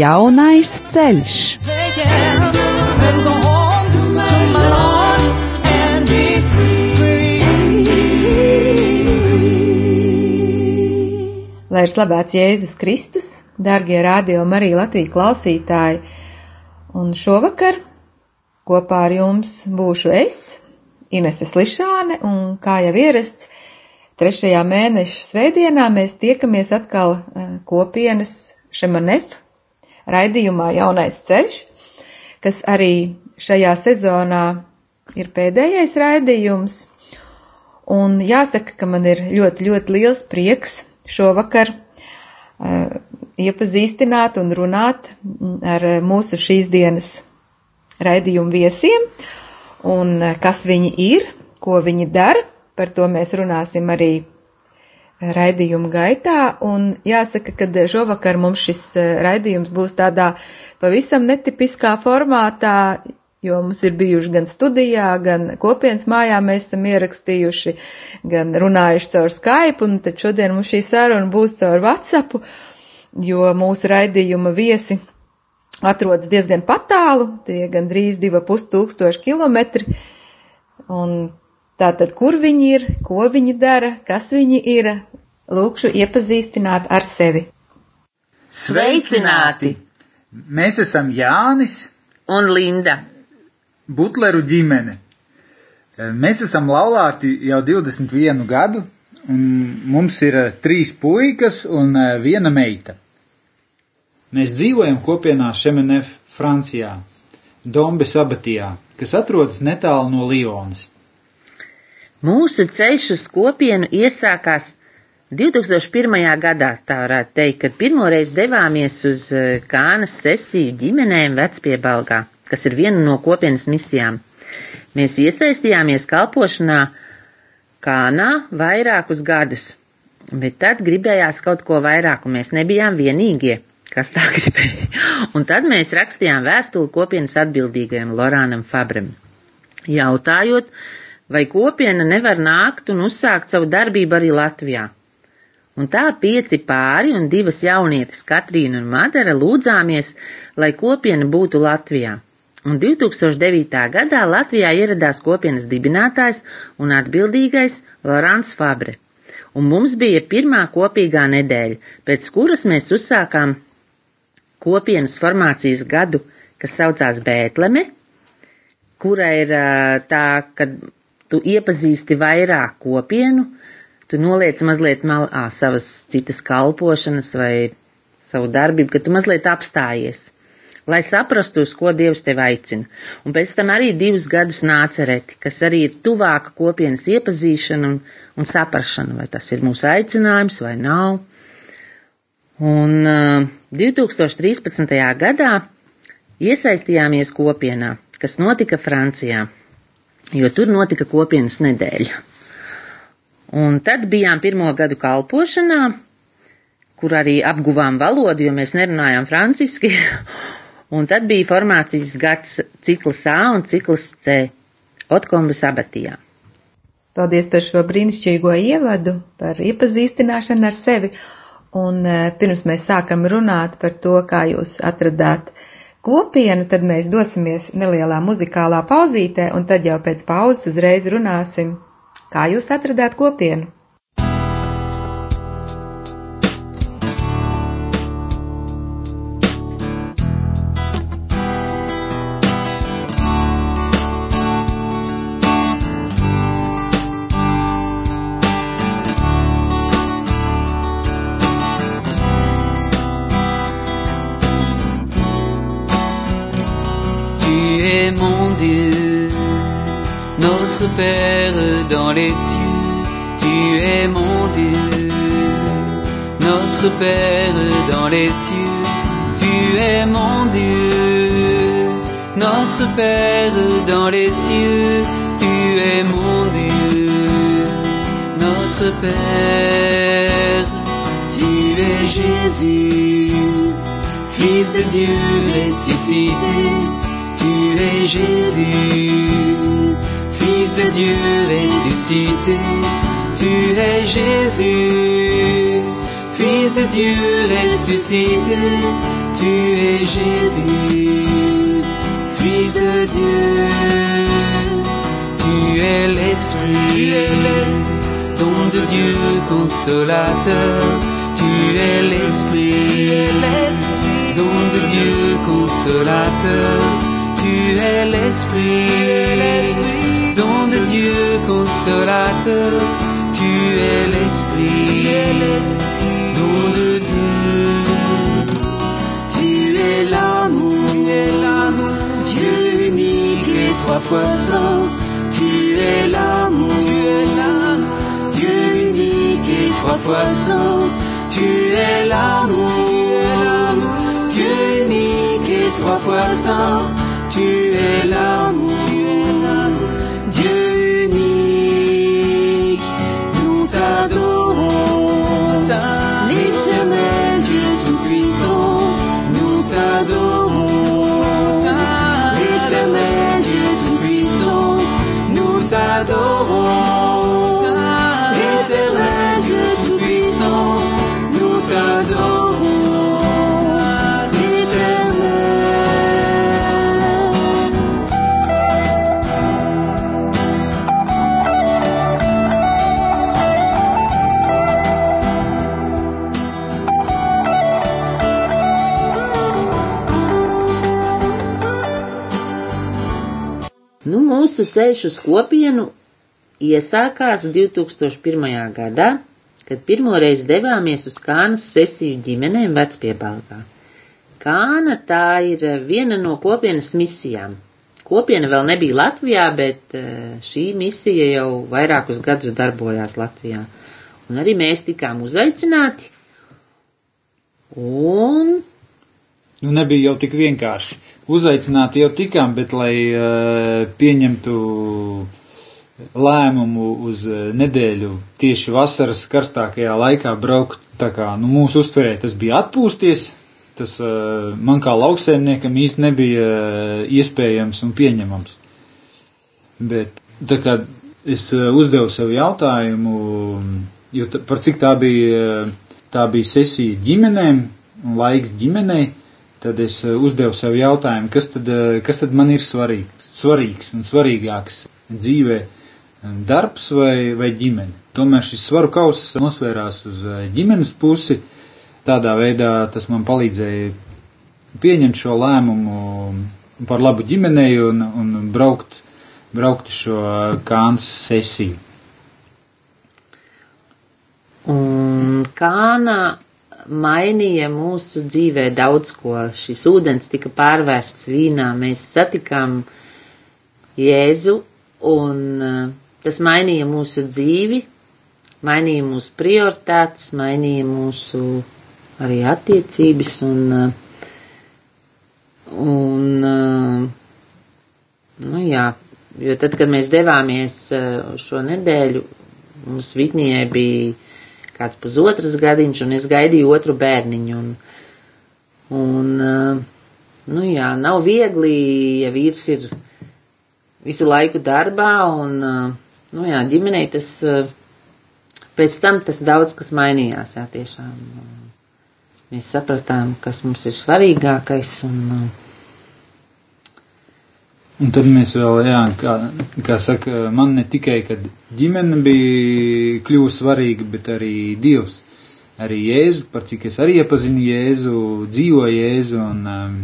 Jaunais ceļš. Lai ir slavēts Jēzus Kristus, dārgie radio Marija Latvija klausītāji, un šovakar kopā ar jums būšu es, Inese Slišāne, un kā jau ierasts, trešajā mēneša svētdienā mēs tiekamies atkal eh, kopienas Šemanef raidījumā Jaunais ceļš, kas arī šajā sezonā ir pēdējais raidījums, un jāsaka, ka man ir ļoti, ļoti liels prieks šovakar uh, iepazīstināt un runāt ar mūsu šīs dienas raidījumu viesiem, un uh, kas viņi ir, ko viņi dara, par to mēs runāsim arī raidījumu gaitā, un jāsaka, ka šovakar mums šis uh, raidījums būs tādā pavisam netipiskā formātā, jo mums ir bijuši gan studijā, gan kopienas mājā mēs esam ierakstījuši, gan runājuši caur Skype, un tad šodien mums šī saruna būs caur WhatsApp, jo mūsu raidījuma viesi atrodas diezgan patālu, tie gan drīz diva pus tūkstoši kilometri, un tātad, kur viņi ir, ko viņi dara, kas viņi ir, lūkšu iepazīstināt ar sevi. Sveicināti! Mēs esam Jānis un Linda. Butleru ģimene. Mēs esam laulāti jau 21 gadu, un mums ir eh, trīs puikas un eh, viena meita. Mēs dzīvojam kopienā Šemenef, Francijā, Dombes abatijā, kas atrodas netālu no Lionas. Mūsu ceļš uz kopienu iesākās 2001. gadā, tā varētu teikt, kad pirmoreiz devāmies uz Kānas sesiju ģimenēm vecpiebalgā kas ir viena no kopienas misijām. Mēs iesaistījāmies kalpošanā Kānā vairākus gadus, bet tad gribējās kaut ko vairāk, un mēs nebijām vienīgie, kas tā gribēja. Un tad mēs rakstījām vēstuli kopienas atbildīgajam Lorānam Fabrem, jautājot, vai kopiena nevar nākt un uzsākt savu darbību arī Latvijā. Un tā pieci pāri un divas jaunietes, Katrīna un Madara, lūdzāmies, lai kopiena būtu Latvijā un 2009. gadā Latvijā ieradās kopienas dibinātājs un atbildīgais Lorāns Fabre, un mums bija pirmā kopīgā nedēļa, pēc kuras mēs uzsākām kopienas formācijas gadu, kas saucās Bētleme, kura ir tā, kad tu iepazīsti vairāk kopienu, tu noliec mazliet malā savas citas kalpošanas vai savu darbību, ka tu mazliet apstājies lai saprastu, uz ko Dievs tevi aicina. Un pēc tam arī divus gadus nācereti, kas arī ir tuvāka kopienas iepazīšana un, un saprašana, vai tas ir mūsu aicinājums vai nav. Un uh, 2013. gadā iesaistījāmies kopienā, kas notika Francijā, jo tur notika kopienas nedēļa. Un tad bijām pirmo gadu kalpošanā, kur arī apguvām valodu, jo mēs nerunājām franciski, Un tad bija formācijas gads cikls A un cikls C Otkombas abatijā. Paldies par šo brīnišķīgo ievadu, par iepazīstināšanu ar sevi. Un e, pirms mēs sākam runāt par to, kā jūs atradāt kopienu, tad mēs dosimies nelielā muzikālā pauzītē, un tad jau pēc pauzes uzreiz runāsim, kā jūs atradāt kopienu. Père dans les cieux, tu es mon Dieu. Notre Père dans les cieux, tu es mon Dieu. Notre Père dans les cieux, tu es mon Dieu. Notre Père, tu es Jésus, Fils de Dieu ressuscité. Tu es Jésus, Fils de Dieu ressuscité. Tu es Jésus, Fils de Dieu ressuscité. Tu es Jésus, Fils de Dieu. Tu es l'Esprit, don de Dieu consolateur. Tu es l'Esprit, don de Dieu consolateur. Tu es l'Esprit, consolateur. Tu es l'Esprit, don de Dieu. Tu es l'amour, Dieu unique et trois fois saint. Tu es l'amour, Dieu unique et trois fois saint. Tu es l'amour, Dieu unique et trois fois saint. Tu es l'amour, adore. Ceļš uz kopienu iesākās 2001. gadā, kad pirmoreiz devāmies uz Kānas sesiju ģimenēm vecpiebalgā. Kāna tā ir viena no kopienas misijām. Kopiena vēl nebija Latvijā, bet eh, šī misija jau vairākus gadus darbojās Latvijā. Un arī mēs tikām uzaicināti. Un Nu, nebija jau tik vienkārši. Uzaicināti jau tikām, bet lai uh, pieņemtu lēmumu uz uh, nedēļu tieši vasaras karstākajā laikā braukt, tā kā nu, mūsu uztverē tas bija atpūsties, tas uh, man kā lauksēmniekam īsti nebija iespējams un pieņemams. Bet tā kā es uzdevu sev jautājumu, jo ta, par cik tā bija, tā bija sesija ģimenēm un laiks ģimenei, tad es eh, uzdevu sev jautājumu, kas tad, eh, kas tad man ir svarīgs, svarīgs un svarīgāks dzīvē - darbs vai, vai ģimene. Tomēr šis svaru kauss nosvērās uz eh, ģimenes pusi. Tādā veidā tas man palīdzēja pieņemt šo lēmumu par labu ģimenei un, un braukt, braukt šo kāns sesiju. Un kāna mainīja mūsu dzīvē daudz ko. Šis ūdens tika pārvērsts vīnā. Mēs satikām Jēzu, un eh, tas mainīja mūsu dzīvi, mainīja mūsu prioritātes, mainīja mūsu arī attiecības, un, eh, un eh, nu jā, jo tad, kad mēs devāmies šo nedēļu, mums Vitnijai bija kāds pusotras gadiņš, un es gaidīju otru bērniņu. Un, un, nu jā, nav viegli, ja vīrs ir visu laiku darbā, un, nu jā, ģimenei tas, pēc tam tas daudz kas mainījās, jā, tiešām. Mēs sapratām, kas mums ir svarīgākais, un, Un tad mēs vēl, jā, kā, kā saka, man ne tikai, kad ģimene bija kļuvusi svarīga, bet arī Dievs. Arī Jēzu, par cik es arī iepazinu Jēzu, dzīvoju Jēzu un um,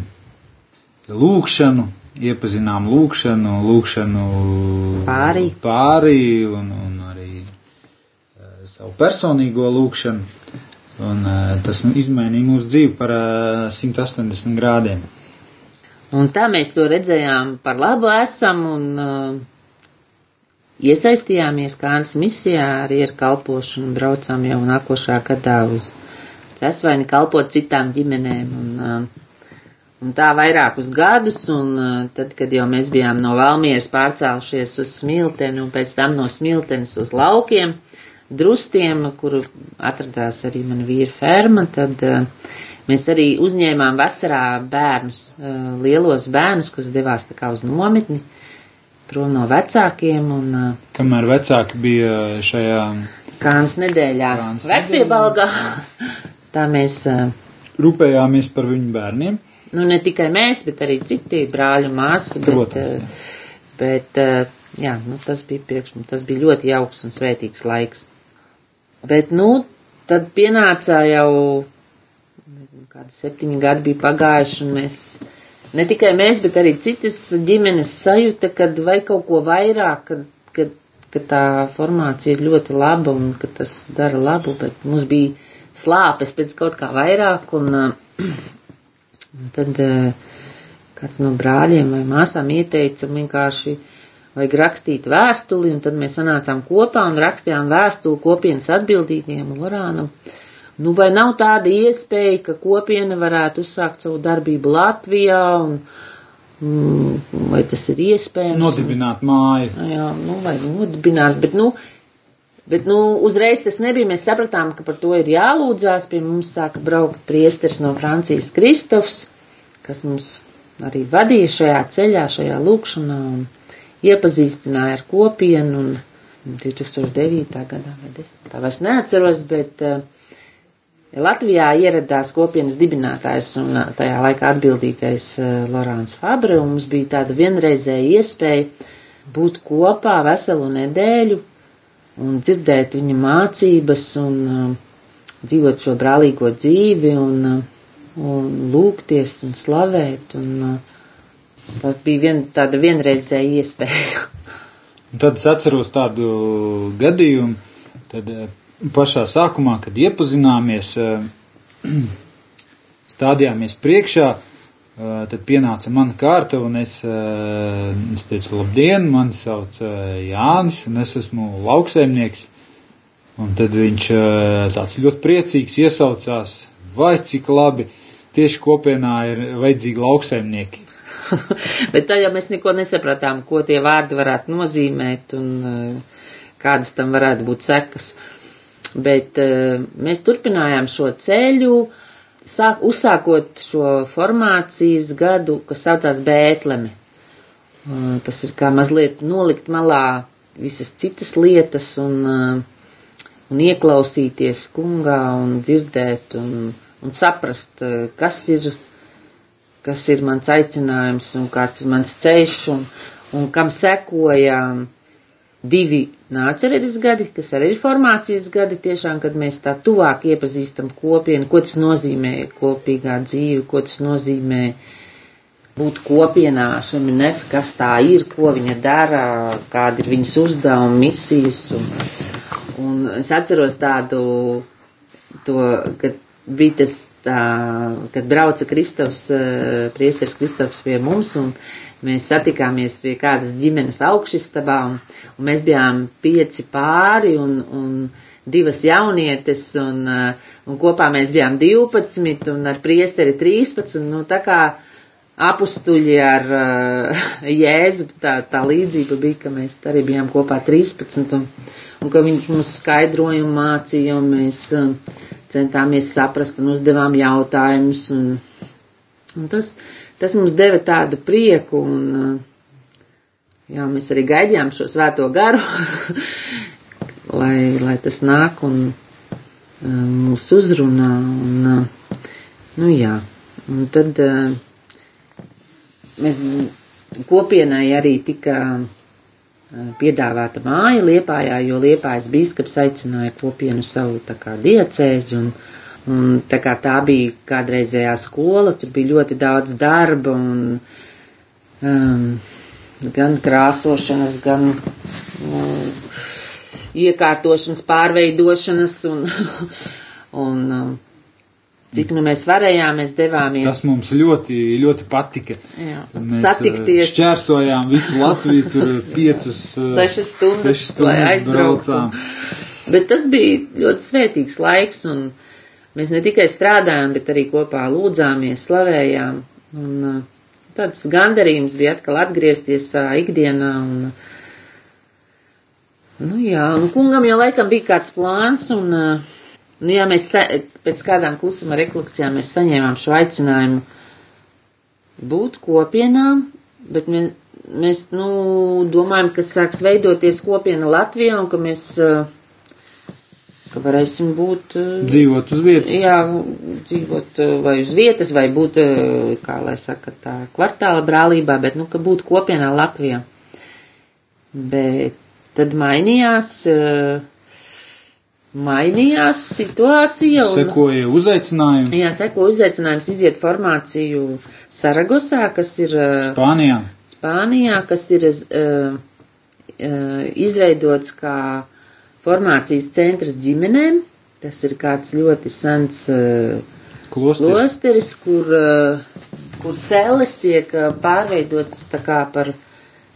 lūkšanu, iepazinām lūkšanu, lūkšanu Pārī. pārī un, un arī uh, savu personīgo lūkšanu. Un uh, tas nu, izmainīja mūsu dzīvi par uh, 180 grādiem. Un tā mēs to redzējām par labu esam, un uh, iesaistījāmies Kānas misijā arī ar kalpošanu, braucām jau nākošā gadā uz Cesvaini kalpot citām ģimenēm, un, uh, Un tā vairākus gadus, un uh, tad, kad jau mēs bijām no Valmieras pārcēlušies uz Smilteni un pēc tam no Smiltenes uz laukiem, drustiem, kuru atradās arī mana vīra ferma, tad uh, mēs arī uzņēmām vasarā bērnus, uh, lielos bērnus, kas devās tā kā uz nometni, prom no vecākiem, un uh, Kamēr vecāki bija šajā kānas nedēļā Kānas vecpiebalgā, tā mēs, uh, rūpējāmies par viņu bērniem. nu ne tikai mēs, bet arī citi brāļu māsas, bet, Protams, jā. uh, bet, jā, nu tas bija priekš mums, tas bija ļoti jauks un svētīgs laiks. Bet, nu, tad pienāca jau, nezinu, kādi septiņi gadi bija pagājuši, un mēs, ne tikai mēs, bet arī citas ģimenes sajūta, kad vai kaut ko vairāk, kad, kad, kad tā formācija ir ļoti laba un ka tas dara labu, bet mums bija slāpes pēc kaut kā vairāk, un, uh, un tad uh, kāds no brāļiem vai māsām ieteica vienkārši vajag rakstīt vēstuli, un tad mēs sanācām kopā un rakstījām vēstuli kopienas atbildīgajam Lorānam. Nu, vai nav tāda iespēja, ka kopiena varētu uzsākt savu darbību Latvijā, un mm, vai tas ir iespējams? Nodibināt māju. Nu, jā, nu, vai nodibināt, bet, nu, bet, nu, uzreiz tas nebija. Mēs sapratām, ka par to ir jālūdzās. Pie mums sāka braukt priesteris no Francijas Kristofs, kas mums arī vadīja šajā ceļā, šajā lūkšanā un iepazīstināja ar kopienu. Un 2009. gadā vai 10. tā vairs neatceros, bet uh, Latvijā ieradās kopienas dibinātājs un tajā laikā atbildīgais Lorāns Fabre, un mums bija tāda vienreizēja iespēja būt kopā veselu nedēļu un dzirdēt viņa mācības un dzīvot šo brālīgo dzīvi un, un lūgties un slavēt. Un, tas bija vien, tāda vienreizēja iespēja. Un tad es atceros tādu gadījumu, tad pašā sākumā, kad iepazināmies, eh, stādījāmies priekšā, eh, tad pienāca mana kārta, un es, eh, es teicu, labdien, mani sauc Jānis, un es esmu lauksaimnieks. Un tad viņš tāds ļoti priecīgs iesaucās, vai cik labi, tieši kopienā ir vajadzīgi lauksaimnieki. Bet tad jau mēs neko nesapratām, ko tie vārdi varētu nozīmēt un kādas tam varētu būt sekas. Bet eh, mēs turpinājām šo ceļu, sāk, uzsākot šo formācijas gadu, kas saucās Bētleme. Eh, Tas ir kā mazliet nolikt malā visas citas lietas un, eh, un ieklausīties kungā un dzirdēt un, un saprast, kas ir kas ir mans aicinājums un kāds ir mans ceļš un, un kam sekoja divi nācerevis gadi, kas arī ir formācijas gadi, tiešām, kad mēs tā tuvāk iepazīstam kopienu, ko tas nozīmē kopīgā dzīve, ko tas nozīmē būt kopienā, šeminef, kas tā ir, ko viņa dara, kādi ir viņas uzdevumi, misijas. Un, un es atceros tādu, to, kad bija tas tā, kad brauca Kristofs, eh, priesteris Kristofs pie mums, un mēs satikāmies pie kādas ģimenes augšistabā, un, un mēs bijām pieci pāri, un, un divas jaunietes, un, eh, un kopā mēs bijām 12, un ar priesteri 13, nu tā kā apustuļi ar uh, Jēzu, tā, tā līdzība bija, ka mēs arī bijām kopā 13, un, un ka viņš mums skaidrojumu mācīja, un mēs uh, centāmies saprast un uzdevām jautājumus. Un, un tas, tas mums deva tādu prieku, un uh, jā, mēs arī gaidījām šo svēto garu, lai, lai tas nāk un uh, mūs uzrunā. Un, uh, nu jā, un tad uh, mēs kopienai arī tika piedāvāta māja Liepājā, jo Liepājas bīskaps aicināja kopienu savu tā kā diecēzi un, un tā kā tā bija kādreizējā skola, tur bija ļoti daudz darba un um, gan krāsošanas, gan um, iekārtošanas, pārveidošanas un, un um, cik nu mēs varējām, mēs devāmies. Tas mums ļoti, ļoti patika. Jā, mēs satikties. Šķērsojām visu Latviju, tur piecas, Sešas stundas, sešas stundas lai aizbrauktu. braucām. Bet tas bija ļoti svētīgs laiks, un mēs ne tikai strādājām, bet arī kopā lūdzāmies, slavējām. Un tāds gandarījums bija atkal atgriezties ikdienā. Un, nu jā, un kungam jau laikam bija kāds plāns, un, uh, nu jā, mēs pēc kādām klusuma rekolekcijām mēs saņēmām šo aicinājumu būt kopienām, bet mēs, mēs nu, domājam, ka sāks veidoties kopiena Latvijā un ka mēs ka varēsim būt. Dzīvot uz vietas. Jā, dzīvot vai uz vietas, vai būt, kā lai saka, tā kvartāla brālībā, bet, nu, ka būtu kopienā Latvijā. Bet tad mainījās, uh, mainījās situācija. Un, Sekoja uzaicinājums jā, seko uzaicinājums iziet formāciju Saragosā, kas ir uh, Spānijā. Spānijā, kas ir uh, uh, izveidots kā formācijas centrs ģimenēm. Tas ir kāds ļoti sens uh, Klosters. klosteris, kur, uh, kur cēlis tiek uh, pārveidotas tā kā par,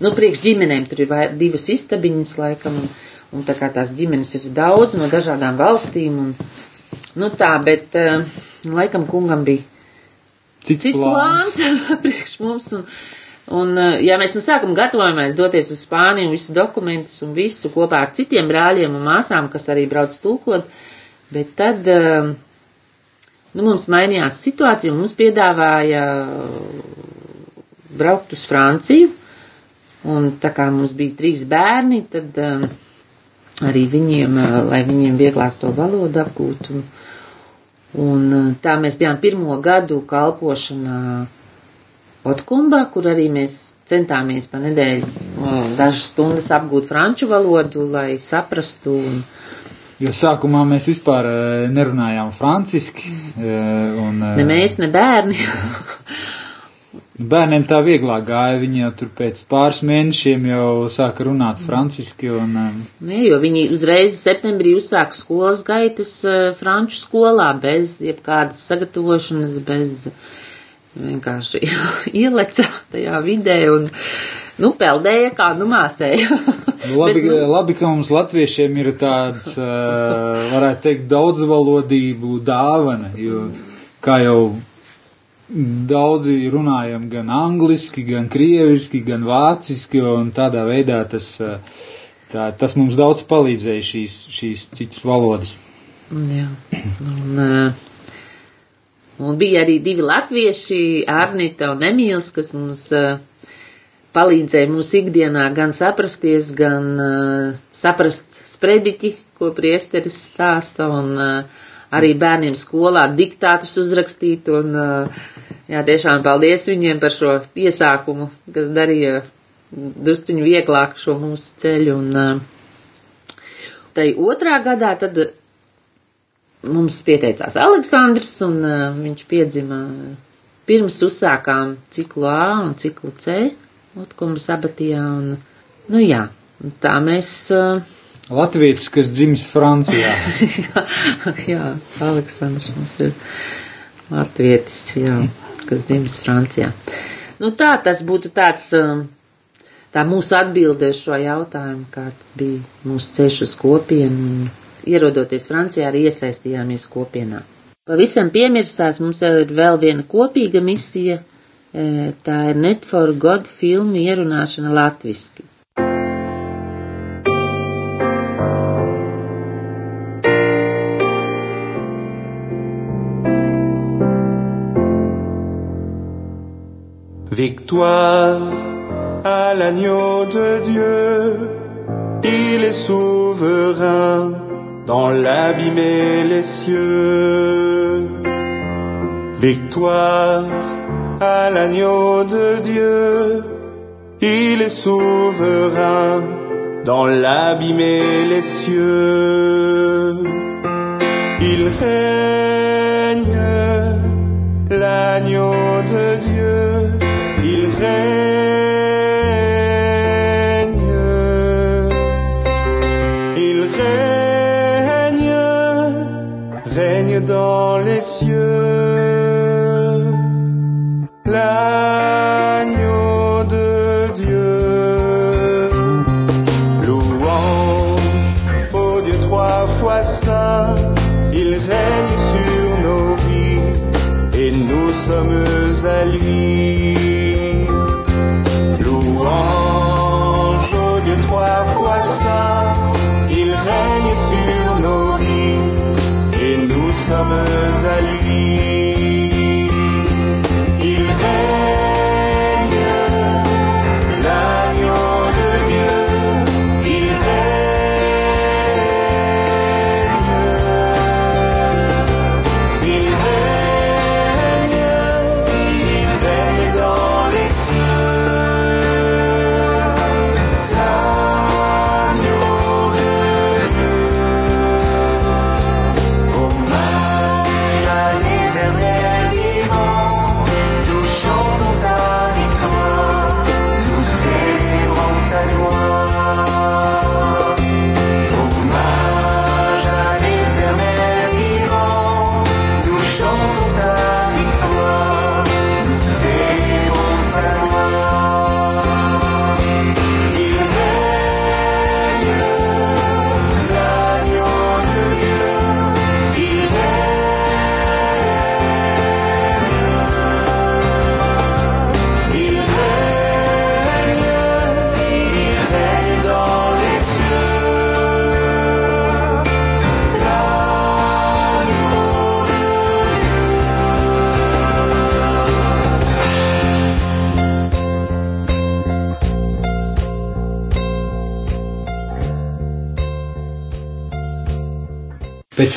nu, priekš ģimenēm. Tur ir vai, divas istabiņas laikam, un, un tā kā tās ģimenes ir daudz no dažādām valstīm. Un, nu tā, bet uh, laikam kungam bija Cits, cits plāns priekš mums. Un, un, eh, ja mēs no sākuma gatavojamies doties uz Spāniju, visus dokumentus un visu kopā ar citiem brāļiem un māsām, kas arī brauc tulkot, bet tad eh, nu, mums mainījās situācija mums piedāvāja braukt uz Franciju. Un tā kā mums bija trīs bērni, tad arī viņiem, uh, lai viņiem vieglāk to valodu apgūt. Un, uh, tā mēs bijām pirmo gadu kalpošanā Otkumbā, kur arī mēs centāmies pa nedēļu uh, dažas stundas apgūt franču valodu, lai saprastu. Un, Jo sākumā mēs vispār eh, nerunājām franciski. eh, Un, eh, ne mēs, ne bērni. Bērniem tā vieglāk gāja, viņi jau tur pēc pāris mēnešiem jau sāka runāt franciski. Un, eh, Nē, jo viņi uzreiz septembrī uzsāka skolas gaitas eh, franču skolā bez jebkādas sagatavošanas, bez vienkārši ieleca tajā vidē un, nu, peldēja kā nu mācēja. labi, Bet, nu, labi, ka mums latviešiem ir tāds, eh, varētu teikt, daudzvalodību dāvana, jo kā jau daudzi runājam gan angliski, gan krieviski, gan vāciski, un tādā veidā tas, eh, tā, tas mums daudz palīdzēja šīs, šīs citas valodas. Jā, un, eh, un bija arī divi latvieši, Arnita un Emīls, kas mums eh, palīdzēja mūsu ikdienā gan saprasties, gan saprast sprediķi, ko priesteris stāsta, un eh, arī bērniem skolā diktātus uzrakstīt, un jā, tiešām paldies viņiem par šo piesākumu, kas darīja drusciņu vieglāk šo mūsu ceļu, un tai otrā gadā tad mums pieteicās Aleksandrs, un viņš piedzima pirms uzsākām ciklu A un ciklu C, Otkumbas abatijā, un, nu jā, tā mēs, uh, Latvijas, kas dzimis Francijā. jā, jā, Aleksandrs mums ir latvietis, jā, kas dzimis Francijā. Nu tā, tas būtu tāds, um, tā mūsu atbilde uz šo jautājumu, kāds bija mūsu ceļš uz kopienu, ierodoties Francijā arī iesaistījāmies kopienā. Pavisam piemirstās mums ir vēl viena kopīga misija, e, tā ir Net for God filmu ierunāšana latviski. Victoire à l'agneau de Dieu, il est souverain dans l'abîme et les cieux. Victoire à l'agneau de Dieu, il est souverain dans l'abîme et les cieux. Il règne, l'agneau de Dieu, précieux.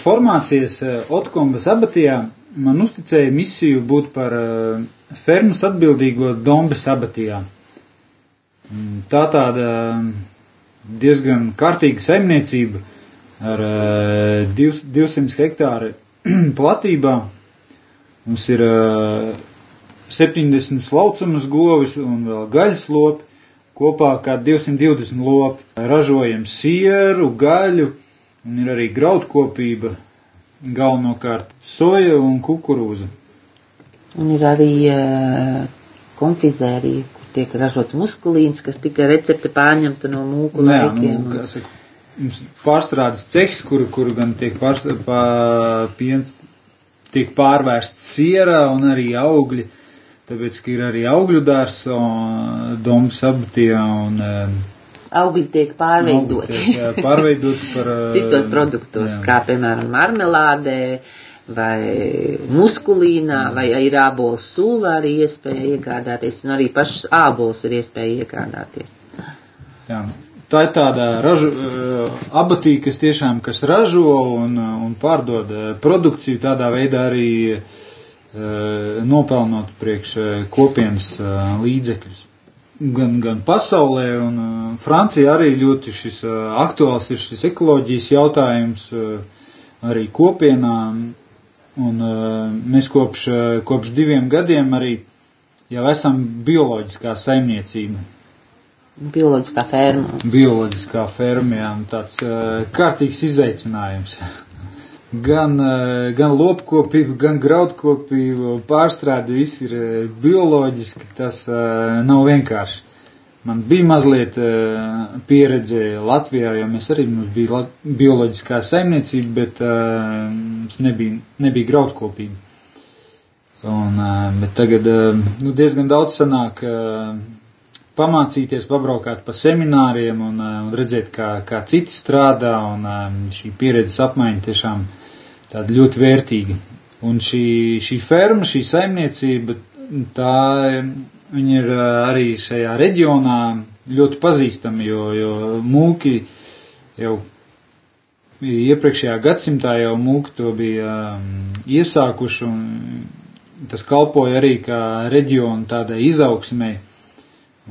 Formācijas eh, Otkombas abatijā man uzticēja misiju būt par eh, fermas atbildīgo Dombes abatijā. Mm, Tā tāda diezgan kārtīga saimniecība ar eh, divs- 200 hektāru platībā. Mums ir eh, 70 slaucamas govis un vēl gaļas lopi, kopā kā 220 lopi. Ražojam sieru, gaļu un ir arī graudkopība, galvenokārt soja un kukurūza. Un ir arī uh, konfizērija, kur tiek ražots muskulīns, kas tika recepte pārņemta no mūku Nu jā, laikiem. nu, saka, mums pārstrādes cehs, kur, kur gan tiek pārst, pā, piens tiek pārvērsts sierā un arī augļi, tāpēc, ka ir arī augļu dārs, domas abatijā un um, Augļi tiek pārveidoti. augļi tiek, jā, pārveidoti par uh, citos produktos, jā. kā piemēram marmelādē vai muskulīnā, vai ir ābols sula arī iespēja iegādāties, un arī pašas ābols ir iespēja iegādāties. Jā. Tā ir tāda ražu, uh, abatī, kas tiešām kas ražo un, uh, un pārdod produkciju tādā veidā arī nopelnot priekš kopienas līdzekļus. Gan, gan pasaulē, un uh, Francija arī ļoti šis uh, aktuāls ir šis ekoloģijas jautājums uh, arī kopienā. Un uh, mēs kopš, uh, kopš diviem gadiem arī jau esam bioloģiskā saimniecība Bioloģiskā ferma. bioloģiskā fermā. Tāds uh, kārtīgs izaicinājums. Gan, uh, gan lopkopība, gan graudkopība, pārstrāde viss ir uh, bioloģiski. Tas uh, nav vienkārši. Man bija mazliet pieredze Latvijā, jo mēs arī mums bija bioloģiskā saimniecība, bet mums nebija, nebija graudkopība. Un, bet tagad nu, diezgan daudz sanāk pamācīties, pabraukāt pa semināriem un, un redzēt, kā, kā citi strādā, un šī pieredzes apmaiņa tiešām tāda ļoti vērtīga. Un šī, šī ferma, šī saimniecība, tā viņa ir arī šajā reģionā ļoti pazīstama, jo, jo mūki jau iepriekšējā gadsimtā jau mūki to bija iesākuši, un tas kalpoja arī kā reģionu tādai izaugsmai.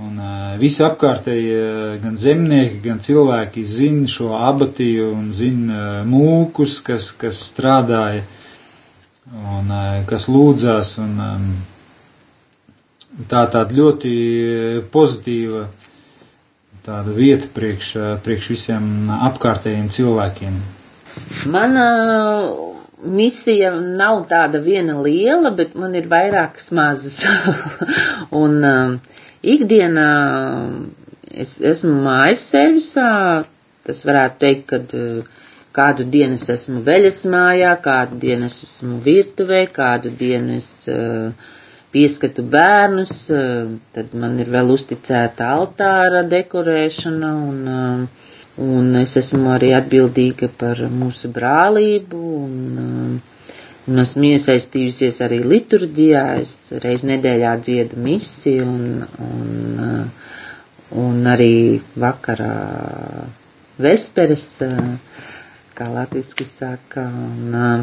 Un uh, visi apkārtēji, uh, gan zemnieki, gan cilvēki zina šo abatiju un zina uh, mūkus, kas, kas strādāja un uh, kas lūdzās. Un, um, tā tāda ļoti pozitīva tāda vieta priekš, uh, priekš visiem apkārtējiem cilvēkiem. Mana misija nav tāda viena liela, bet man ir vairākas mazas. un um, ikdienā es esmu mājas servisā, tas varētu teikt, kad uh, kādu dienu es esmu veļas mājā, kādu dienu es esmu virtuvē, kādu dienu es uh, pieskatu bērnus, tad man ir vēl uzticēta altāra dekorēšana un, un es esmu arī atbildīga par mūsu brālību un, un esmu iesaistījusies arī liturģijā, es reiz nedēļā dziedu misi un, un, uh, un arī vakarā vesperes, uh, kā latviski saka, un, uh,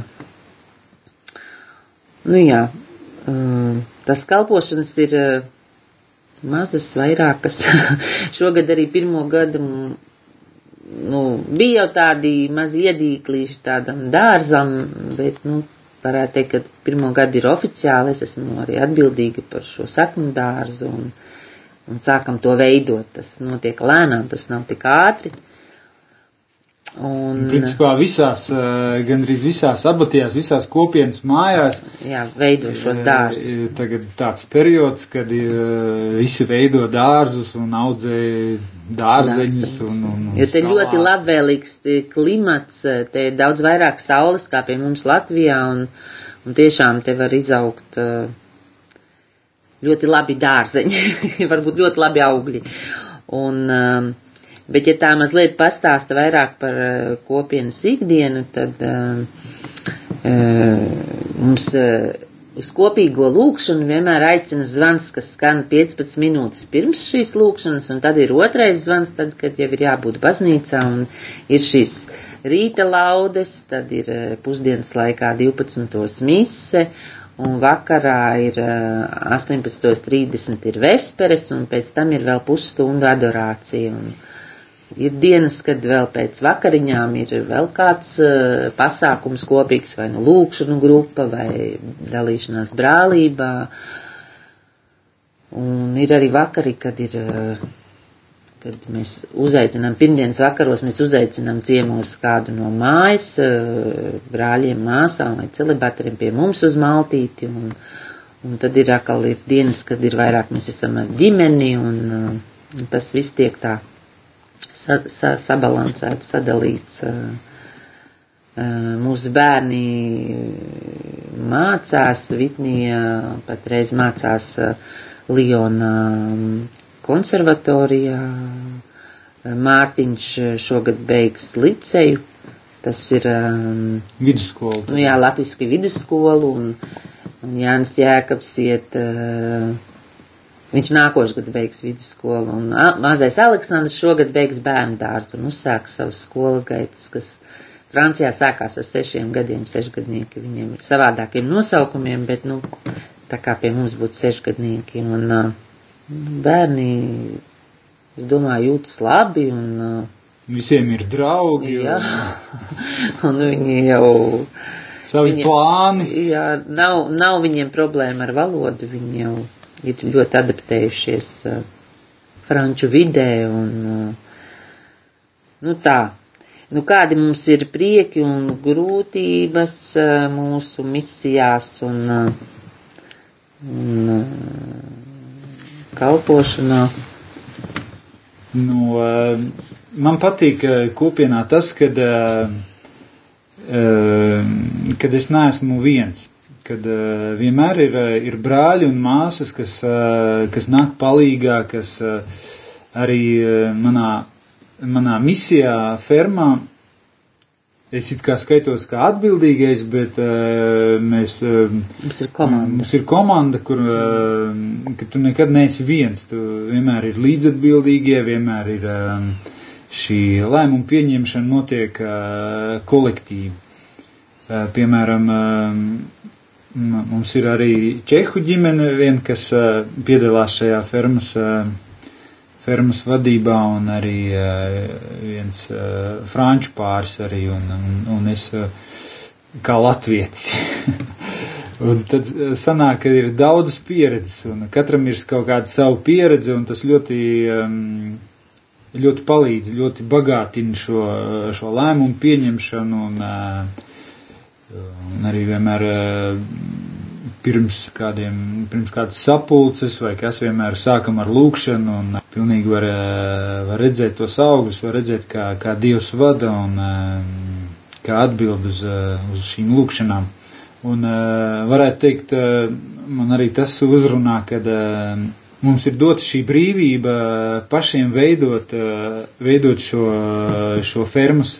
nu jā, uh, tas kalpošanas ir mazas, vairākas. Šogad arī pirmo gadu m, nu, bija jau tādi mazi iedīklīši tādam dārzam, bet, nu, varētu teikt, ka pirmo gadu ir oficiāli, es esmu arī atbildīga par šo saknu dārzu un, un sākam to veidot. Tas notiek lēnām, tas nav tik ātri. Un, Principā visās, eh, gandrīz visās abatijās, visās kopienas mājās jā, veido šos eh, dārzus. Tagad tāds periods, kad eh, visi veido dārzus un audzē dārzeņus. Un, un, un Jo te ļoti salātus. labvēlīgs te klimats, te ir daudz vairāk saules kā pie mums Latvijā, un, un tiešām te var izaugt ļoti labi dārzeņi, varbūt ļoti labi augļi. Un, um, bet, ja tā mazliet pastāsta vairāk par uh, kopienas ikdienu, tad um, uh, mums uh, uz kopīgo lūkšanu vienmēr aicina zvans, kas skan 15 minūtes pirms šīs lūkšanas, un tad ir otrais zvans, tad, kad jau ir jābūt baznīcā, un ir šīs rīta laudes, tad ir pusdienas laikā 12. mise, un vakarā ir 18.30 ir vesperes, un pēc tam ir vēl pusstunda adorācija. Un, Ir dienas, kad vēl pēc vakariņām ir vēl kāds uh, pasākums kopīgs, vai nu lūkšanu grupa, vai dalīšanās brālībā. Un ir arī vakari, kad ir, uh, kad mēs uzaicinām, pirmdienas vakaros mēs uzaicinām ciemos kādu no mājas, uh, brāļiem, māsām vai celibatariem pie mums uz maltīti. Un, un tad ir atkal ir dienas, kad ir vairāk mēs esam ar ģimeni, un, un tas viss tiek tā sa, sa, sabalansēts, sadalīts. Mūsu bērni mācās, Vitnija patreiz mācās Liona konservatorijā, Mārtiņš šogad beigs liceju, tas ir um, vidusskola. Nu jā, latviski vidusskolu, un, un Jānis Jēkabs iet uh, Viņš nākošais gads beigs vidusskolu, un mazais Aleksandrs šogad beigs bērnu dārstu un uzsāks savus skolu gaitas, kas Francijā sākās ar sešiem gadiem, sešgadnieki. Viņiem ir savādākiem nosaukumiem, bet, nu, tā kā pie mums būtu sešgadnieki, un uh, bērni, es domāju, jūtas labi, un Visiem ir draugi. Jā, un viņi jau. Savi viņi, plāni. Jā, nav, nav viņiem problēma ar valodu, viņi jau ir ļoti adaptējušies franču vidē un, nu tā. Nu, kādi mums ir prieki un grūtības mūsu misijās un, un kalpošanās? Nu, man patīk kopienā tas, kad, kad es neesmu viens kad uh, vienmēr ir, eh, ir brāļi un māsas, kas, uh, kas nāk palīgā, kas uh, arī uh, manā, manā misijā fermā. Es it kā skaitos kā atbildīgais, bet uh, mēs. Uh, mums ir komanda. Mums ir komanda, kur uh, tu nekad neesi viens. Tu vienmēr ir līdzatbildīgie, vienmēr ir uh, šī lēmuma pieņemšana notiek uh, kolektīvi. Uh, piemēram, uh, Mums ir arī čehu ģimene, vien, kas uh, piedalās šajā fermas, uh, fermas vadībā, un arī uh, viens franču pāris arī, un, un, un es kā latvietis. un tad sanāk, ka ir daudzas pieredzes, un katram ir kaut kāda savu pieredze, un tas ļoti, um, ļoti palīdz, ļoti bagātina šo, šo lēmumu pieņemšanu, un uh, Un arī vienmēr eh, pirms kādiem, pirms kādas sapulces vai kas vienmēr sākam ar lūkšanu un pilnīgi var, eh, var redzēt tos augļus, var redzēt, kā, kā Dievs vada un eh, kā atbild uz, uz šīm lūkšanām. Un varētu teikt, man arī tas uzrunā, kad mums ir dota šī brīvība pašiem veidot, veidot šo, šo fermas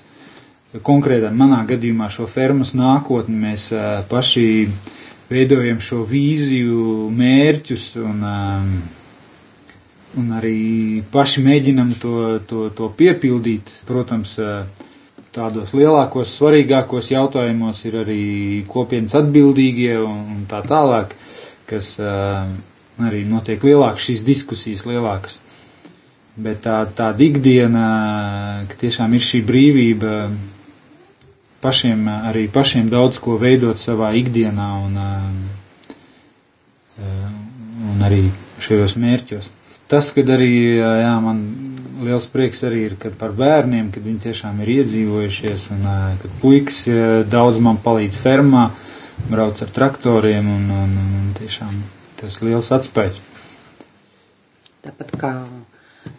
konkrētā manā gadījumā šo fermas nākotni mēs paši veidojam šo vīziju, mērķus un, un arī paši mēģinam to, to, to piepildīt. Protams, tādos lielākos, svarīgākos jautājumos ir arī kopienas atbildīgie un, un tā tālāk, kas arī notiek lielākas šīs diskusijas lielākas. Bet tā, tāda ikdiena, ka tiešām ir šī brīvība pašiem, arī pašiem daudz ko veidot savā ikdienā un, un arī šajos mērķos. Tas, kad arī, jā, man liels prieks arī ir, par bērniem, kad viņi tiešām ir iedzīvojušies un kad puikas daudz man palīdz fermā, brauc ar traktoriem un, un, un tiešām tas liels atspējas. Tāpat kā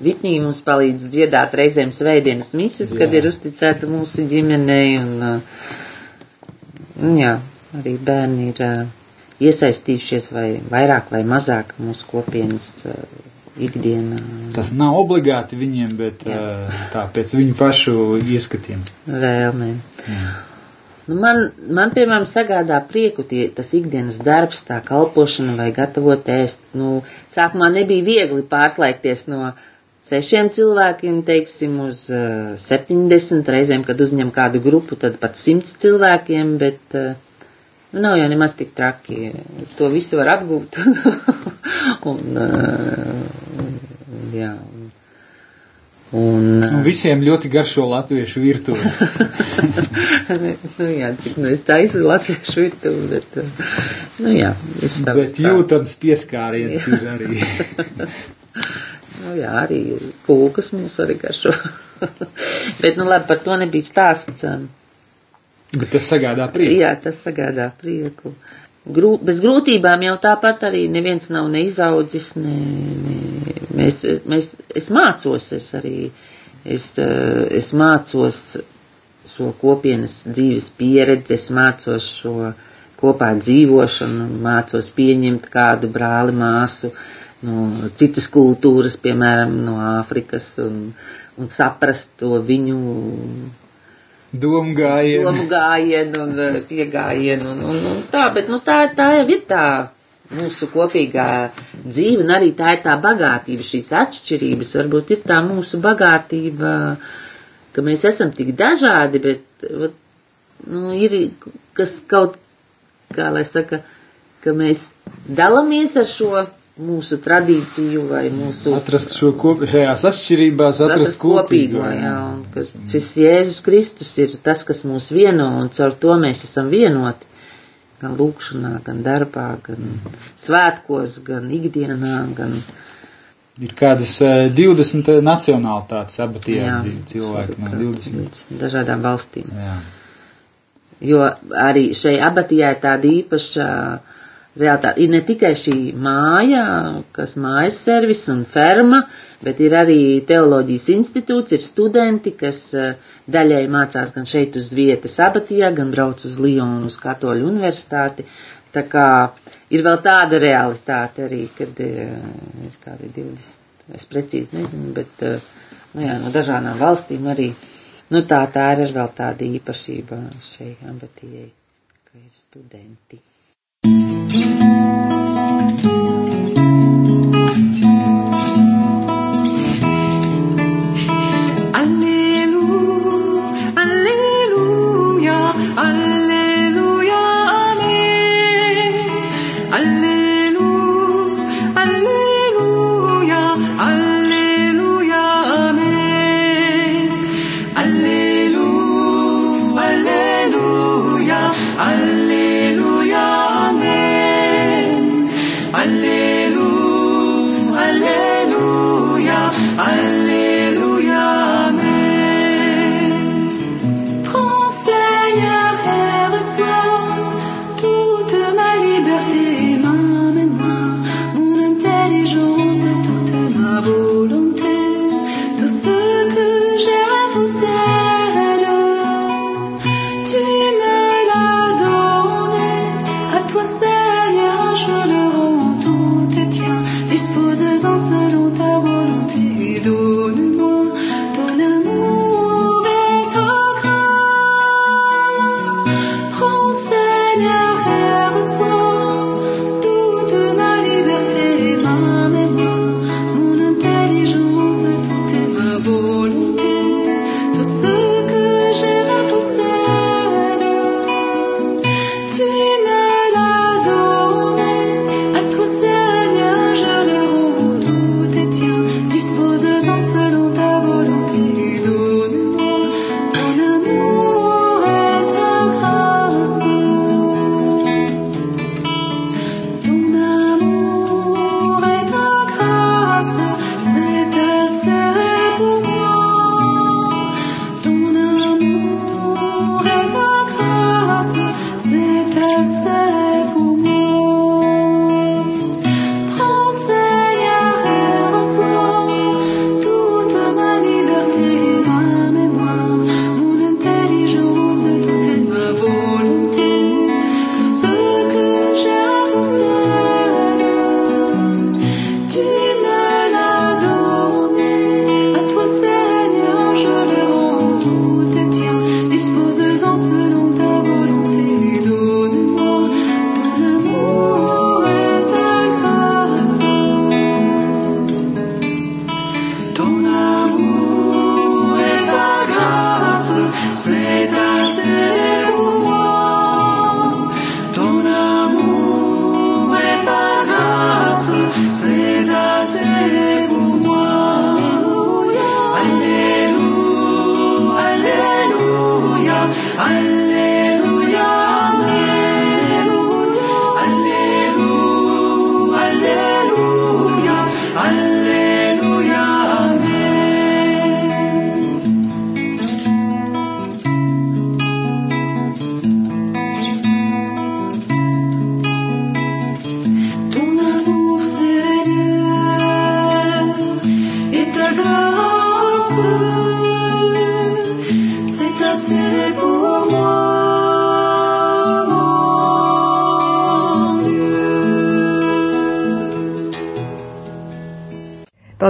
Vitnija mums palīdz dziedāt reizēm svētdienas mises, kad jā. ir uzticēta mūsu ģimenei, un, uh, jā, arī bērni ir uh, iesaistījušies vai vairāk vai mazāk mūsu kopienas uh, ikdienā. Tas nav obligāti viņiem, bet jā. tā pēc viņu pašu ieskatiem. Vēlmēm. Nu, man, man, piemēram, sagādā prieku tie, tas ikdienas darbs, tā kalpošana vai gatavot ēst. Nu, sākumā nebija viegli pārslēgties no sešiem cilvēkiem, teiksim, uz uh, 70 reizēm, kad uzņem kādu grupu, tad pat simts cilvēkiem, bet uh, nu, nav jau nemaz tik traki. To visu var apgūt. un, uh, jā, un, Un, Un visiem ļoti garšo latviešu virtuvi. nu, jā, cik nu es taisu latviešu virtuvi, bet, nu jā, ir savs Bet jūtams pieskāriens ir arī. nu jā, arī kūkas mums arī garšo. bet, nu labi, par to nebija stāsts. Bet tas sagādā prieku. Jā, tas sagādā prieku. Grū, bez grūtībām jau tāpat arī neviens nav neizaudzis, ne, ne, mēs, mēs, es mācos, es arī, es, es mācos šo kopienas dzīves pieredzi, es mācos šo kopā dzīvošanu, mācos pieņemt kādu brāli māsu no citas kultūras, piemēram, no Āfrikas, un, un saprast to viņu domu gājienu, domu gājienu un eh, piegājienu un, un, un tā, bet nu, tā, tā jau ir tā mūsu kopīgā dzīve, un arī tā ir tā bagātība, šīs atšķirības, varbūt ir tā mūsu bagātība, ka mēs esam tik dažādi, bet, nu, ir, kas kaut, kā lai saka, ka mēs dalamies ar šo mūsu tradīciju vai mūsu. Atrast šo kop, šajās atšķirībās, atrast, atrast kopīgo. kopīgo jā, un ka šis Jēzus Kristus ir tas, kas mūs vieno, un caur to mēs esam vienoti. Gan lūkšanā, gan darbā, gan svētkos, gan ikdienā, gan. Ir kādas 20 nacionālitātes abatijā dzīvo cilvēki no 20. 20 dažādām valstīm. Jā. Jo arī šai abatijā ir tāda īpaša uh, realitāte. Ir ne tikai šī māja, kas mājas servis un ferma, bet ir arī teoloģijas institūts, ir studenti, kas eh, daļai mācās gan šeit uz vietas abatijā, gan brauc uz Lionu uz Katoļu universitāti. Tā kā ir vēl tāda realitāte arī, kad eh, ir kādi 20, es precīzi nezinu, bet eh, nu jā, no dažādām valstīm arī. Nu tā, tā ir vēl tāda īpašība šai abatijai, ka ir studenti.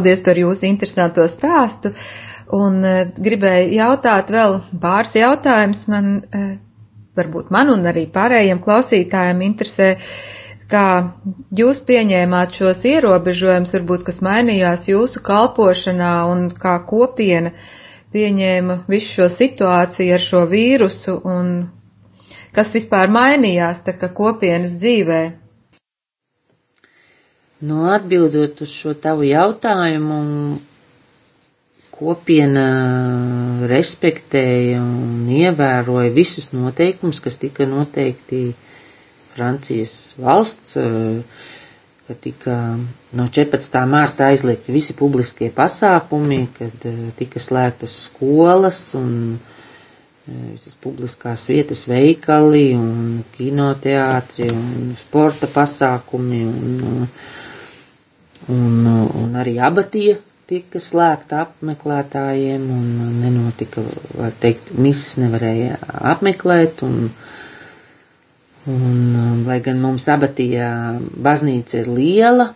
Paldies par jūsu interesanto stāstu. Un uh, gribēju jautāt vēl pāris jautājumus. Man, uh, varbūt man un arī pārējiem klausītājiem interesē, kā jūs pieņēmāt šos ierobežojumus, varbūt kas mainījās jūsu kalpošanā un kā kopiena pieņēma visu šo situāciju ar šo vīrusu un kas vispār mainījās tā kā kopienas dzīvē. Nu, atbildot uz šo tavu jautājumu, kopiena respektēja un ievēroja visus noteikumus, kas tika noteikti Francijas valsts, ka tika no 14. mārta aizliegti visi publiskie pasākumi, kad tika slēgtas skolas un visas publiskās vietas, veikali un kinoteātri un sporta pasākumi un un, un arī abatija tika slēgta apmeklētājiem un nenotika, var teikt, misas nevarēja apmeklēt un, un lai gan mums abatija baznīca ir liela,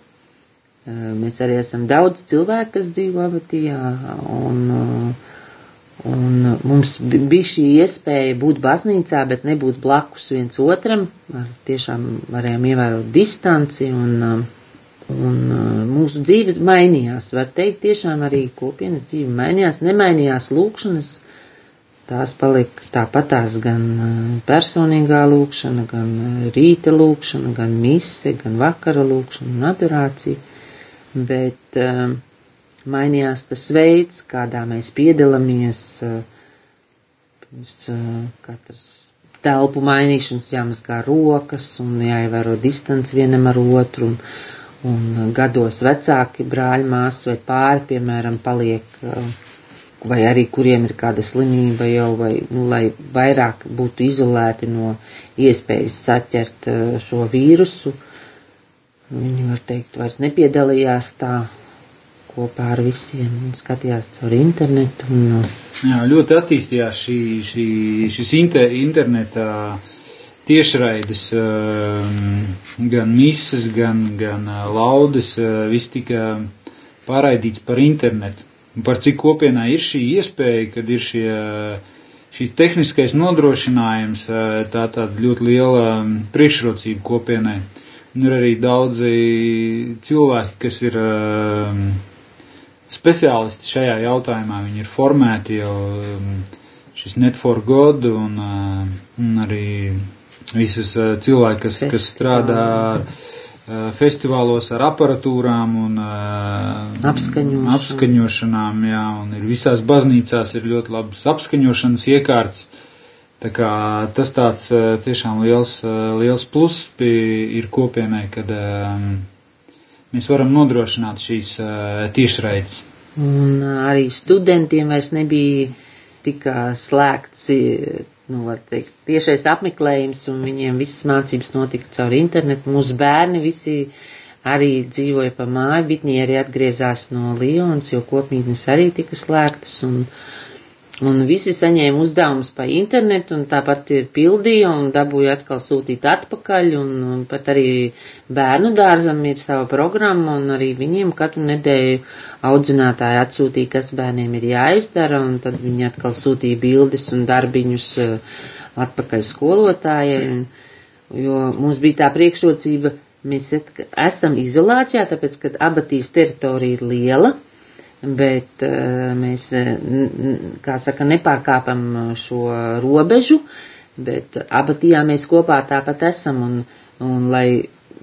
mēs arī esam daudz cilvēku, kas dzīvo abatijā un, un mums bija šī iespēja būt baznīcā, bet nebūt blakus viens otram, ar tiešām varējām ievērot distanci un Un mūsu dzīve mainījās, var teikt, tiešām arī kopienas dzīve mainījās, nemainījās lūkšanas, tās palika tāpatās gan personīgā lūkšana, gan rīta lūkšana, gan mise, gan vakara lūkšana un adorācija, bet uh, mainījās tas veids, kādā mēs piedalāmies, pirms katrs telpu mainīšanas jāmazgā rokas un jāievēro distance vienam ar otru. Un, un gados vecāki brāļi, māsas vai pāri, piemēram, paliek, uh, vai arī kuriem ir kāda slimība jau, vai, nu, lai vairāk būtu izolēti no iespējas saķert uh, šo vīrusu. Viņi, var teikt, vairs nepiedalījās tā kopā ar visiem un skatījās caur internetu. Un, uh, Jā, ļoti attīstījās šī, šī, šis inter, interneta uh, tiešraides, ehm, gan mises, gan, gan eh, laudes, eh, viss tika pārraidīts par internetu. Un par cik kopienā ir šī iespēja, kad ir šie, šī tehniskais nodrošinājums, eh, tā tāda ļoti liela ehm, priekšrocība kopienai. Un ir arī daudzi cilvēki, kas ir ehm, speciālisti šajā jautājumā, viņi ir formēti jau šis Net for God un, un arī visas uh, cilvēki, kas, Festivāli. kas strādā uh, festivālos ar aparatūrām un uh, Apskaņošana. apskaņošanām, jā, un ir visās baznīcās ir ļoti labas apskaņošanas iekārtas. Tā kā tas tāds tiešām liels, liels plus ir kopienai, kad um, mēs varam nodrošināt šīs tiešraides. Un arī studentiem vairs nebija tik slēgts nu, teikt, tiešais apmeklējums, un viņiem visas mācības notika caur internetu. Mūsu bērni visi arī dzīvoja pa māju, Vitnieri atgriezās no Lionas, jo kopmītnes arī tika slēgtas, un, un visi saņēma uzdevumus pa internetu, un tāpat ir pildīja, un dabūja atkal sūtīt atpakaļ, un, un pat arī bērnu dārzam ir sava programma, un arī viņiem katru nedēļu audzinātāji atsūtīja, kas bērniem ir jāizdara, un tad viņi atkal sūtīja bildes un darbiņus eh, atpakaļ skolotājai, jo mums bija tā priekšrocība, mēs esam izolācijā, tāpēc, ka abatīs teritorija ir liela, bet eh, mēs, eh, kā saka, nepārkāpam šo robežu, bet abatijā mēs kopā tāpat esam, un, un lai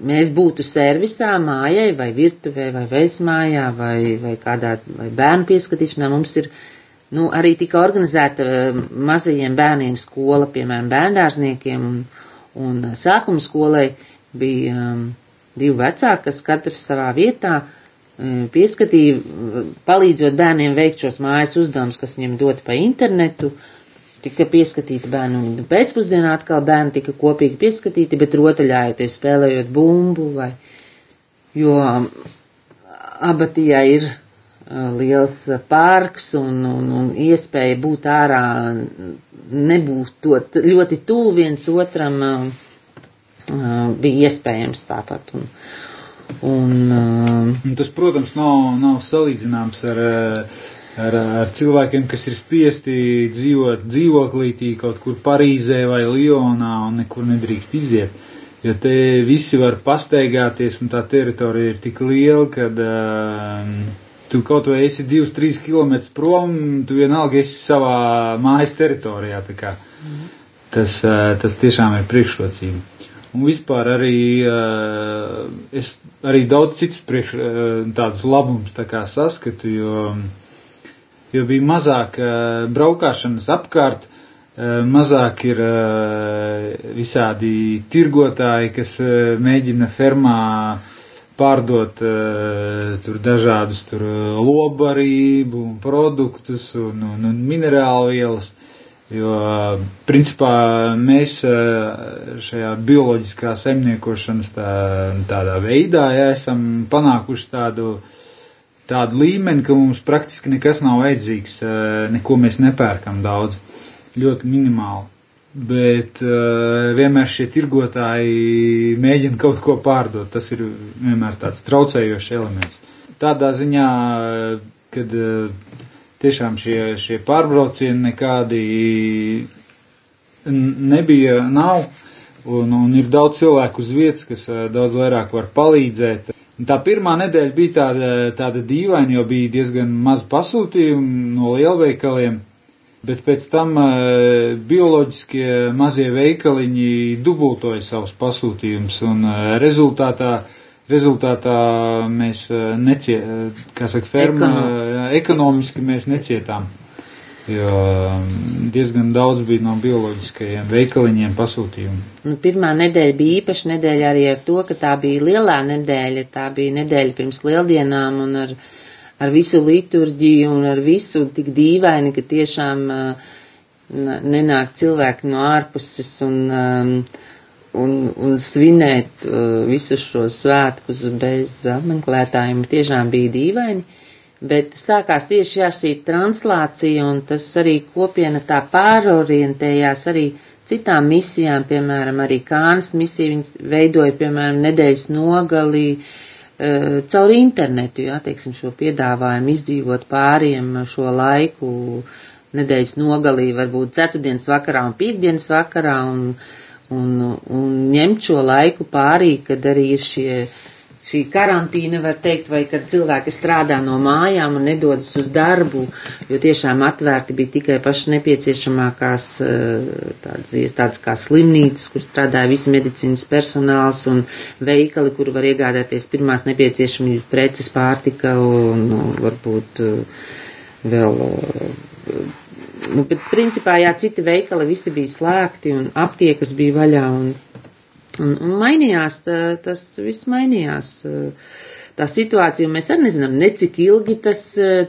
mēs būtu servisā, mājai vai virtuvē vai veismājā vai, vai kādā vai bērnu pieskatīšanā, mums ir, nu, arī tika organizēta mazajiem bērniem skola, piemēram, bērndārzniekiem un, un sākuma skolai bija um, divi vecāki, kas katrs savā vietā um, pieskatīja, palīdzot bērniem veikt šos mājas uzdevumus, kas viņiem doti pa internetu, uh, tika pieskatīti bērni, un pēcpusdienā atkal bērni tika kopīgi pieskatīti, bet rotaļājoties, spēlējot bumbu, vai, jo abatijā ir liels parks un, un, un iespēja būt ārā, nebūt to ļoti tuvu viens otram, bija iespējams tāpat. Un, Un, uh, tas, protams, nav, nav salīdzināms ar, ar, ar cilvēkiem, kas ir spiesti dzīvot dzīvoklītī kaut kur Parīzē vai Lionā un nekur nedrīkst iziet. Jo te visi var pastaigāties un tā teritorija ir tik liela, ka uh, tu kaut vai esi 2-3 km prom, tu vienalga esi savā mājas teritorijā. kā. Tas, uh, tas tiešām ir priekšrocība. Un vispār arī uh, es arī daudz citus priekš, uh, tādus labumus tā kā saskatu, jo, jo bija mazāk uh, braukāšanas apkārt, uh, mazāk ir uh, visādi tirgotāji, kas uh, mēģina fermā pārdot uh, tur dažādus tur uh, lobarību un produktus un, un, un minerālu vielas. Jo, principā, mēs šajā bioloģiskā saimniekošanas tā, tādā veidā ja, esam panākuši tādu, tādu līmeni, ka mums praktiski nekas nav vajadzīgs, neko mēs nepērkam daudz, ļoti minimāli. Bet vienmēr šie tirgotāji mēģina kaut ko pārdot. Tas ir vienmēr tāds traucējošs elements. Tādā ziņā, kad tiešām šie, šie pārbraucieni nekādi nebija, nav, un, un ir daudz cilvēku uz vietas, kas daudz vairāk var palīdzēt. Tā pirmā nedēļa bija tāda, tāda dīvaina, jo bija diezgan maz pasūtījumu no lielveikaliem, bet pēc tam bioloģiskie mazie veikaliņi dubultoja savus pasūtījumus, un rezultātā rezultātā mēs necie, kā saka, ferma, Ekonom. ekonomiski mēs necietām. Jo diezgan daudz bija no bioloģiskajiem veikaliņiem pasūtījumu. Nu, pirmā nedēļa bija īpaša nedēļa arī ar to, ka tā bija lielā nedēļa, tā bija nedēļa pirms lieldienām un ar, ar visu liturģiju un ar visu tik dīvaini, ka tiešām uh, nenāk cilvēki no ārpuses un um, un, un svinēt uh, visus šos svētkus bez apmeklētājiem tiešām bija dīvaini, bet sākās tieši jā, šī translācija, un tas arī kopiena tā pārorientējās arī citām misijām, piemēram, arī Kānas misija, viņas veidoja, piemēram, nedēļas nogalī, uh, caur internetu, jā, teiksim, šo piedāvājumu izdzīvot pāriem šo laiku, nedēļas nogalī, varbūt ceturtdienas vakarā un piekdienas vakarā, un un, un ņemt šo laiku pārī, kad arī ir šie, šī karantīna, var teikt, vai kad cilvēki strādā no mājām un nedodas uz darbu, jo tiešām atvērti bija tikai paši nepieciešamākās eh, tādas iestādes kā slimnīcas, kur strādāja visi medicīnas personāls un veikali, kur var iegādāties pirmās nepieciešamības preces pārtika un, un varbūt eh, vēl eh, nu, bet principā, jā, citi veikali visi bija slēgti un aptiekas bija vaļā un, un, un mainījās, tā, tas viss mainījās. Tā situācija, mēs arī nezinām, ne cik ilgi tas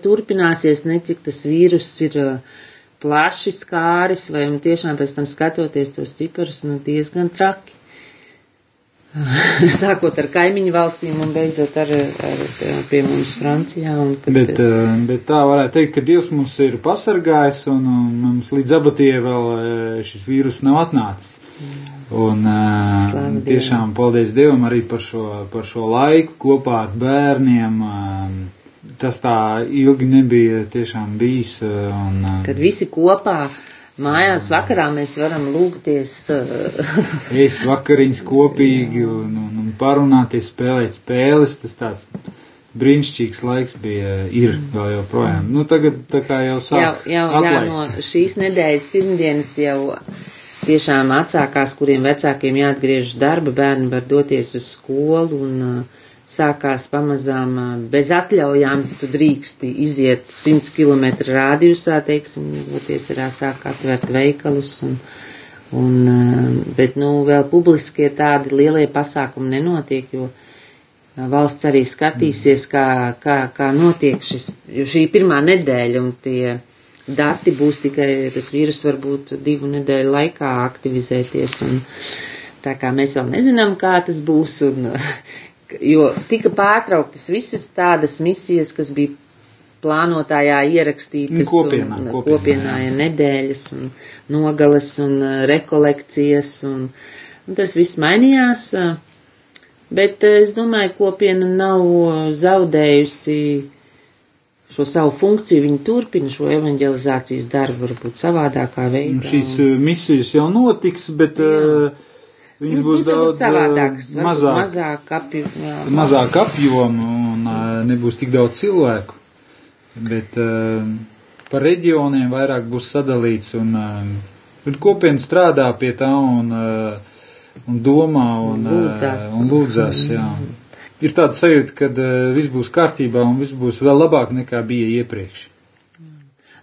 turpināsies, ne cik tas vīrus ir plaši skāris, vai tiešām pēc tam skatoties tos ciparus, nu diezgan traki. Sākot ar kaimiņu valstīm un beidzot ar, ar pie mums Francijā. Un kad... bet, eh, bet tā varētu teikt, ka Dievs mums ir pasargājis un, un mums līdz abatie vēl eh, šis vīrus nav atnācis. Un eh, Slāva tiešām Dievam. paldies Dievam arī par šo, par šo laiku kopā ar bērniem. Tas tā ilgi nebija tiešām bijis. Un, kad visi kopā Mājās vakarā mēs varam lūgties. Ēst vakariņas kopīgi un, un, un parunāties, spēlēt spēles. Tas tāds brīnišķīgs laiks bija, ir vēl joprojām. Nu, tagad tā kā jau sāk. Jau, jau, atlaist. jā, no šīs nedēļas pirmdienas jau tiešām atsākās, kuriem vecākiem jāatgriežas darba, bērni var doties uz skolu un uh, sākās pamazām bez atļaujām, tu drīksti iziet 100 km rādījusā, teiksim, doties ir sāk atvērt veikalus, un, un, bet, nu, vēl publiskie tādi lielie pasākumi nenotiek, jo valsts arī skatīsies, kā, kā, kā notiek šis, jo šī pirmā nedēļa un tie dati būs tikai, tas vīrus varbūt divu nedēļu laikā aktivizēties, un tā kā mēs vēl nezinām, kā tas būs, un jo tika pārtrauktas visas tādas misijas, kas bija plānotājā ierakstītas kopienā, un kopienā, kopienā ja nedēļas un nogales un uh, rekolekcijas un, un tas viss mainījās. Uh, Bet eh, es domāju, kopiena nav zaudējusi šo savu funkciju, viņi turpina šo evanģelizācijas darbu, varbūt savādākā veidā. Un šīs uh, misijas jau notiks, bet uh, viņas Viņas būs būs daudz uh, savādākas, mazāk, mazāk apju, jā, mazāk apjomu un uh, nebūs tik daudz cilvēku. Bet uh, par reģioniem vairāk būs sadalīts un, uh, kopiena strādā pie tā un, uh, un domā un, uh, Lūdzās. un lūdzās. Jā. Ir tāda sajūta, ka uh, viss būs kārtībā un viss būs vēl labāk nekā bija iepriekš.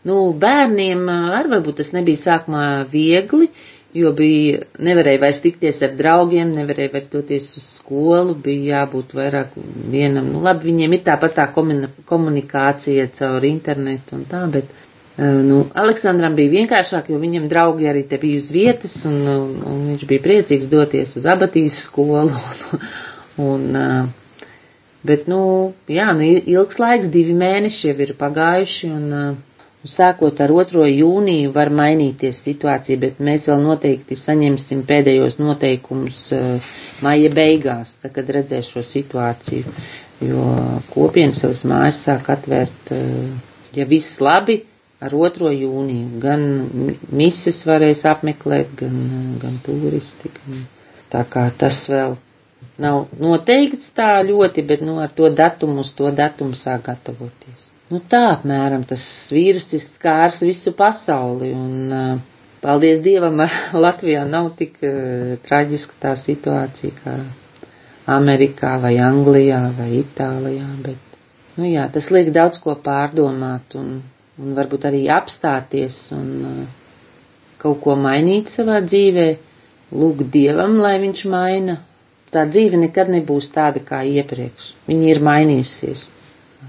Nu, bērniem arī varbūt tas nebija sākumā viegli, jo bija, nevarēja vairs tikties ar draugiem, nevarēja vairs doties uz skolu, bija jābūt vairāk vienam. Nu, labi, viņiem ir tāpat tā komuni- komunikācija caur internetu un tā, bet, ā, nu, Aleksandram bija vienkāršāk, jo viņam draugi arī te bija uz vietas, un, un, viņš bija priecīgs doties uz abatīs skolu. Un, un, ā, Bet, nu, jā, nu, ilgs laiks, divi mēneši jau ir pagājuši, un uh, sākot ar 2. jūniju var mainīties situācija, bet mēs vēl noteikti saņemsim pēdējos noteikumus uh, maija beigās, tad, kad redzēs šo situāciju, jo kopiena savas mājas sāk atvērt, uh, ja viss labi, ar 2. jūniju. Gan mi- mises varēs apmeklēt, gan, uh, gan turisti, gan tā kā tas vēl nav noteikts tā ļoti, bet nu, ar to datumu uz to datumu sāk gatavoties. Nu, tā apmēram tas vīrusis skārs visu pasauli, un uh, paldies Dievam, Latvijā nav tik uh, traģiska tā situācija kā Amerikā vai Anglijā vai Itālijā, bet, nu jā, tas liek daudz ko pārdomāt un, un varbūt arī apstāties un uh, kaut ko mainīt savā dzīvē, lūgt Dievam, lai viņš maina tā dzīve nekad nebūs tāda kā iepriekš. Viņa ir mainījusies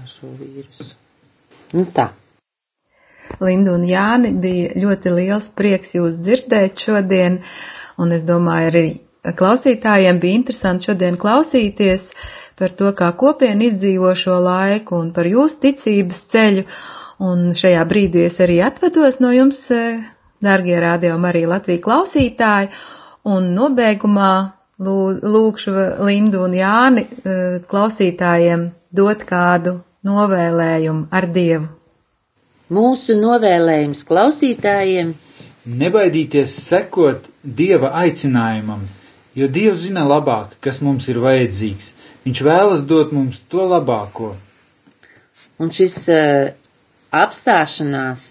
ar šo vīrusu. Nu tā. Linda un Jāni bija ļoti liels prieks jūs dzirdēt šodien, un es domāju arī klausītājiem bija interesanti šodien klausīties par to, kā kopiena izdzīvo šo laiku un par jūsu ticības ceļu, un šajā brīdī es arī atvados no jums, eh, dārgie rādījumi arī Latviju klausītāji, un nobeigumā lū- lūkšu Lindu un Jāni eh, klausītājiem dot kādu novēlējumu ar Dievu. Mūsu novēlējums klausītājiem Nebaidīties sekot Dieva aicinājumam, jo Dievs zina labāk, kas mums ir vajadzīgs. Viņš vēlas dot mums to labāko. un šis uh, apstāšanās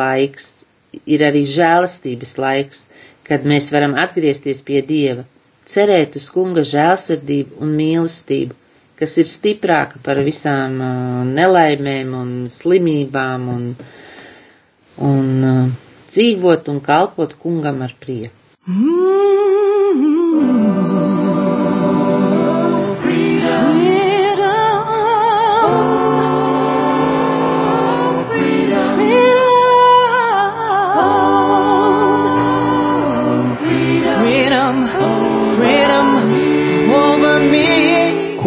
laiks ir arī žēlastības laiks, kad mēs varam atgriezties pie Dieva, cerēt uz kunga žēlsirdību un mīlestību, kas ir stiprāka par visām uh, nelaimēm un slimībām un, un uh, dzīvot un kalpot kungam ar prieku. Freedom, freedom over me.